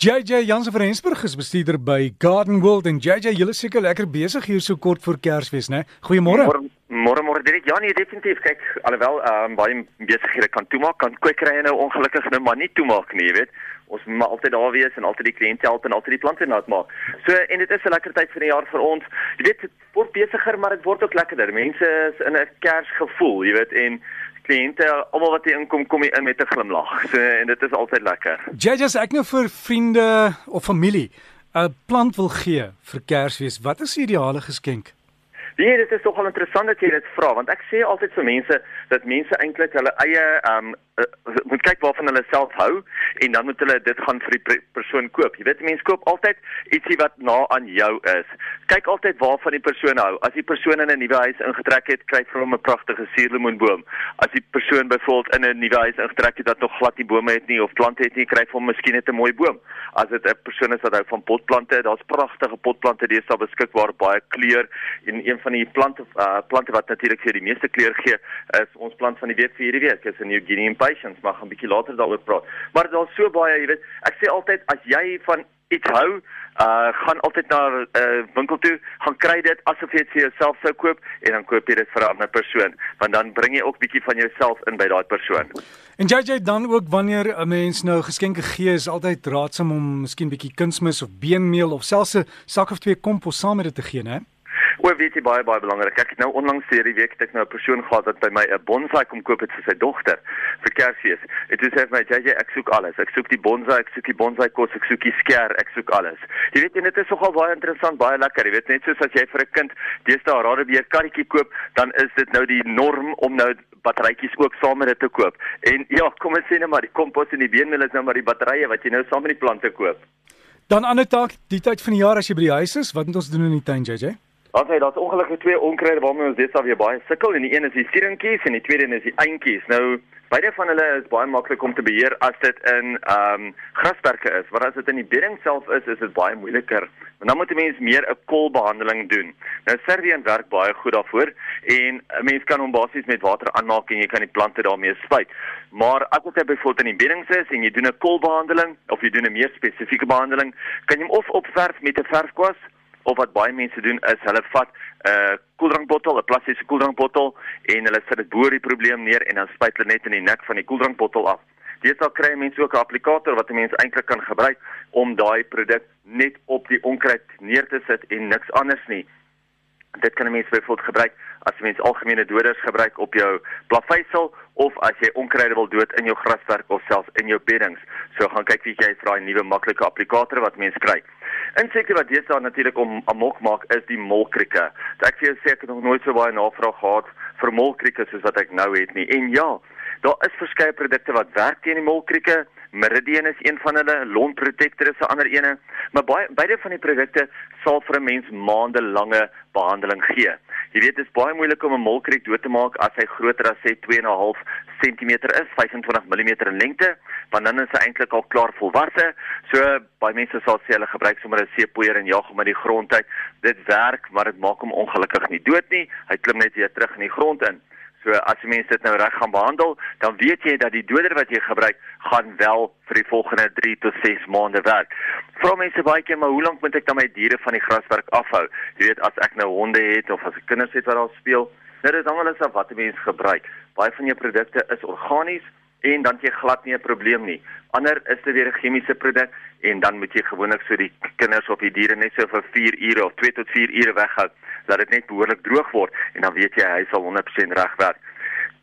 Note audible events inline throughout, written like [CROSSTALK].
JJ Jansen van Rensburg is bestuurder by Garden World en JJ, julle seker lekker besig hier so kort voor Kersfees, né? Goeiemôre. Môre môre direk. Ja nee, definitief. Kyk, alhoewel ehm um, baie besighede kan toemaak, kan kwekerye nou ongelukkig nou maar nie toemaak nie, jy weet. Ons moet altyd daar wees en altyd die kliënte help en altyd die plante nat maak. So en dit is 'n lekker tyd van die jaar vir ons. Jy weet, dit word besiger, maar dit word ook lekkerder. Mense is in 'n Kersgevoel, jy weet, en kliënte almal wat hier inkom kom hier in met 'n glimlag. So en dit is altyd lekker. JJ, ek nou vir vriende of familie 'n plant wil gee vir Kersfees, wat is die ideale geskenk? Nee, dit is nogal interessant dat jy dit vra want ek sê altyd vir mense dat mense eintlik hulle eie ehm um, uh, moet kyk waarvan hulle self hou en dan moet hulle dit gaan vir die persoon koop. Jy weet mense koop altyd ietsie wat na aan jou is. Kyk altyd waarvan die persoon hou. As die persoon in 'n nuwe huis ingetrek het, kry vir hom 'n pragtige suurlemoenboom. As die persoon byvoorbeeld in 'n nuwe huis ingetrek het wat nog glad nie bome het nie of plante het nie, kry vir hom miskien net 'n mooi boom. As dit 'n persoon is wat hou van potplante, daar's pragtige potplante deesdae beskikbaar, baie kleur en een van die plante uh, plante wat natuurlik vir die meeste kleur gee, is ons plant van die week vir hierdie week, is 'n New Guinea impatiens, maar gaan 'n bietjie later daaroor praat. Maar daar's so baie, jy weet, ek sê altyd as jy van iets hou, uh gaan altyd na 'n uh, winkel toe, gaan kry dit asof jy dit vir jouself sou koop en dan koop jy dit vir 'n ander persoon, want dan bring jy ook bietjie van jouself in by daai persoon. En JJ dan ook wanneer 'n mens nou geskenke gee, is altyd raadsaam om miskien bietjie kunsmis of beenmeel of selfs 'n sak of twee kompos saam met dit te gee, né? Oor weet jy baie baie belangrik. Ek het nou onlangs hierdie week het ek nou 'n persoon gehad wat by my 'n bonsai kom koop het vir sy dogter vir Kersfees. Dit sê vir my JJ, ek soek alles. Ek soek die bonsai, ek soek die bonsai kos, ek soek die sker, ek soek alles. Jy weet en dit is nogal baie interessant, baie lekker. Jy weet net soos as jy vir 'n kind deesdae radebeer karretjie koop, dan is dit nou die norm om nou batterytjies ook saam met dit te koop. En ja, kom ons sê net maar die kompos en die beenmeel is nou maar die batterye wat jy nou saam met die plante koop. Dan ander taak, die tyd van die jaar as jy by die huis is, wat moet ons doen in die tuin, JJ? Ons het daar's ongelukkig twee onkruide waarmee ons dit sal weer baie sukkel en die een is die sieringkies en die tweede een is die eintjies. Nou beide van hulle is baie maklik om te beheer as dit in ehm um, grasperke is, maar as dit in die bedding self is, is dit baie moeiliker. Want dan moet 'n mens meer 'n kolbehandeling doen. Nou Servian werk baie goed daarvoor en 'n mens kan hom basies met water aanmaak en jy kan die plante daarmee spuit. Maar as dit byvoorbeeld in die bedding is en jy doen 'n kolbehandeling of jy doen 'n meer spesifieke behandeling, kan jy hom of opverf met 'n verfkwas of wat baie mense doen is hulle vat 'n uh, koeldrankbottel, 'n plastiese koeldrankbottel en hulle sit dit bo die probleem neer en dan spuit hulle net in die nek van die koeldrankbottel af. Dit sal kry mense ook 'n applikator wat 'n mens eintlik kan gebruik om daai produk net op die onkruid neer te sit en niks anders nie. Dit kan 'n mens byvoorbeeld gebruik as jy mens algemene doders gebruik op jou plaveisel of as jy onkruide wil dood in jou graswerk of selfs in jou beddings. So gaan kyk wie jy vir daai nuwe maklike applikator wat mens kry. Insekte wat deesdae natuurlik om amok maak is die molkrieke. Ek sê ek het nog nooit so baie navraag gehad vir molkrieke soos wat ek nou het nie. En ja, daar is verskeie produkte wat werk teen die molkrieke. Meridian is een van hulle, Lon Protector is 'n ander ene, maar baie beide van die produkte sal vir 'n mens maande lange behandeling gee. Jy weet dit is baie moeilik om 'n molkriek dood te maak as hy groter as sê 2.5 cm is, 25 mm in lengte, want dan is hy eintlik al klaar volwasse. So baie mense sal sê hulle gebruik sommer 'n seepoeier en jag hom uit die grond uit. Dit werk, maar dit maak hom ongelukkig nie dood nie. Hy klim net weer terug in die grond in. So as jy mense dit nou reg gaan behandel, dan weet jy dat die doder wat jy gebruik gaan wel vir die volgende 3 tot 6 maande werk. Vra mense baie keer maar hoe lank moet ek dan my diere van die graswerk afhou? Jy weet as ek nou honde het of as ek kinders het wat daar speel, nou dit hang alles af wat 'n mens gebruik. Baie van jou produkte is organies en dan jy glad nie 'n probleem nie. Ander is dit weer 'n chemiese produk en dan moet jy gewoonlik so die kinders of die diere net so vir 4 ure of 2 tot 4 ure weghou dat dit net behoorlik droog word en dan weet jy hy sal 100% reg werk.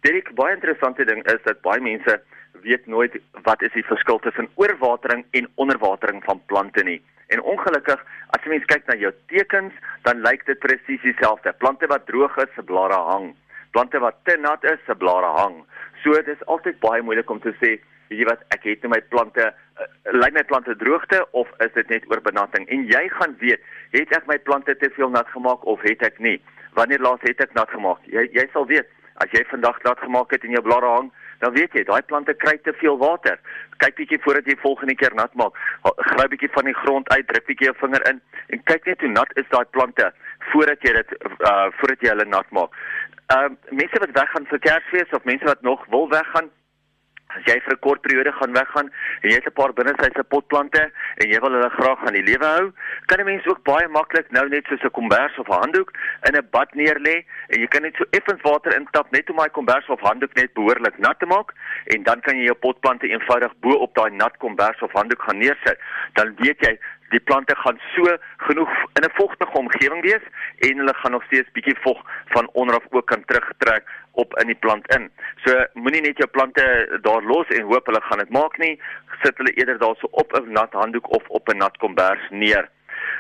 Dit baie interessante ding is dat baie mense weet nooit wat is die verskil tussen oorwatering en onderwatering van plante nie. En ongelukkig, as jy mens kyk na jou tekens, dan lyk dit presies dieselfde. Plante wat droog is, se blare hang. Plante wat te nat is, se blare hang. So dit is altyd baie moeilik om te sê, weet jy wat, ek het net my plante uh, lyk my plante droogte of is dit net oorbenatting? En jy gaan weet, het ek my plante te veel nat gemaak of het ek nie? Wanneer laas het ek nat gemaak? Jy jy sal weet. As jy vandag nat gemaak het en jou blare hang, dan weet jy, daai plante kry te veel water. Kyk bietjie voordat jy volgende keer nat maak. Gryp bietjie van die grond uit, druk bietjie jou vinger in en kyk net hoe nat is daai plante voordat jy dit uh voordat jy hulle nat maak. Ehm uh, mense wat weggaan vir Kersfees of mense wat nog wil weggaan, As jy vir 'n kort periode gaan weggaan en jy het 'n paar binnesyse potplante en jy wil hulle graag aan die lewe hou, kan 'n mens ook baie maklik nou net soos 'n kombers of 'n handdoek in 'n bad neerlê en jy kan net so effens water intap net om daai kombers of handdoek net behoorlik nat te maak en dan kan jy jou potplante eenvoudig bo op daai nat kombers of handdoek gaan neersit. Dan weet jy die plante gaan so genoeg in 'n vogtige omgewing wees en hulle gaan nog steeds bietjie vog van onder af ook kan terugtrek op in die plant in. So moenie net jou plante daar los en hoop hulle gaan dit maak nie. Sit hulle eerder daarso op 'n nat handdoek of op 'n nat kombers neer.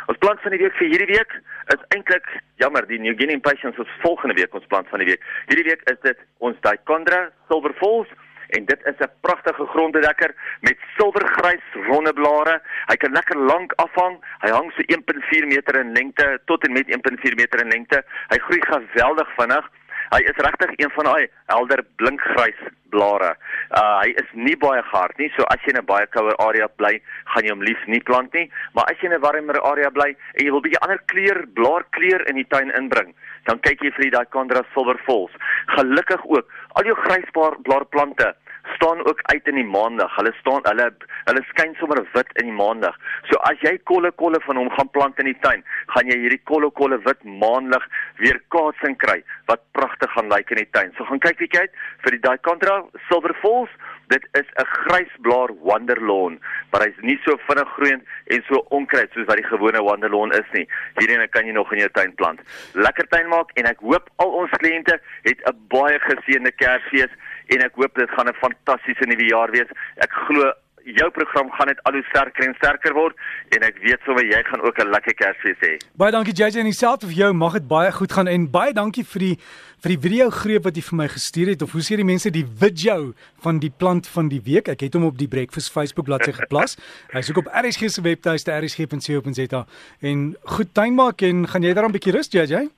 Ons plant van die week vir hierdie week is eintlik jammer die New Guinea Impatiens is volgende week ons plant van die week. Hierdie week is dit ons Dichondra Silver Falls en dit is 'n pragtige gronddekker met silwergrys ronde blare. Hy kan lekker lank afhang. Hy hang so 1.4 meter in lengte tot en met 1.4 meter in lengte. Hy groei geweldig vinnig. Hy is regtig een van daai helder blinkgrys blare. Uh hy is nie baie hard nie, so as jy in 'n baie kouer area bly, gaan jy hom liefs nie plant nie, maar as jy in 'n warmer area bly en jy wil 'n bietjie ander kleur, blaarkleur in die tuin inbring, dan kyk jy vir die Dichondra Silver Falls. Gelukkig ook, al jou grysblaarplante staan ook uit in die maandag. Hulle staan hulle hulle skyn sommer wit in die maandag. So as jy kolle kolle van hom gaan plant in die tuin, gaan jy hierdie kolle kolle wit maandag weer kaatsing kry wat pragtig gaan lyk in die tuin. So gaan kyk bietjie uit vir die Dichondra Silver Falls. Dit is 'n grysblaar wonderlawn, maar hy's nie so vinnig groeiend en so onkruid soos wat die gewone wonderlawn is nie. Hierdie kan jy nog in jou tuin plant. Lekker tuin maak en ek hoop al ons kliënte het 'n baie geseënde Kersfees en ek hoop dit gaan 'n fantastiese nuwe jaar wees. Ek glo jou program gaan net al hoe sterker en sterker word en ek weet sommer jy gaan ook 'n lekker Kersfees hê. Baie dankie JJ en dieselfde vir jou. Mag dit baie goed gaan en baie dankie vir die vir die video greep wat jy vir my gestuur het of hoe sê die mense die video van die plant van die week. Ek het hom op die Breakfast Facebook bladsy geplas. [LAUGHS] Hy's ook op RSG se webtuiste rsg.co.za en goed tuin maak en gaan jy daarom 'n bietjie rus JJ?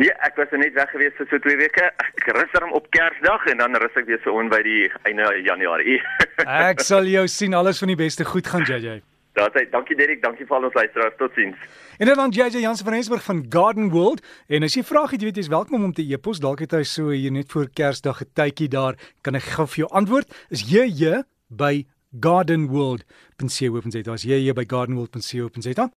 Nee, ek was net weg gewees vir so 2 weke. Ek rus dan op Kersdag en dan rus ek weer so on by die einde Januarie. [LAUGHS] ek sal jou sien alles van die beste goed gaan JJ. Daar's hy. Dankie Derek, dankie vir al ons luisteraars. Totsiens. En dan JJ Jansen van Rensburg van Garden World. En as jy vra het, jy weet jy's welkom om te e-pos. Dalk het hy so hier net voor Kersdag 'n tydjie daar. Kan ek gou vir jou antwoord? Is jy by gardenworld.co.za. As jy jy by gardenworld.co.za.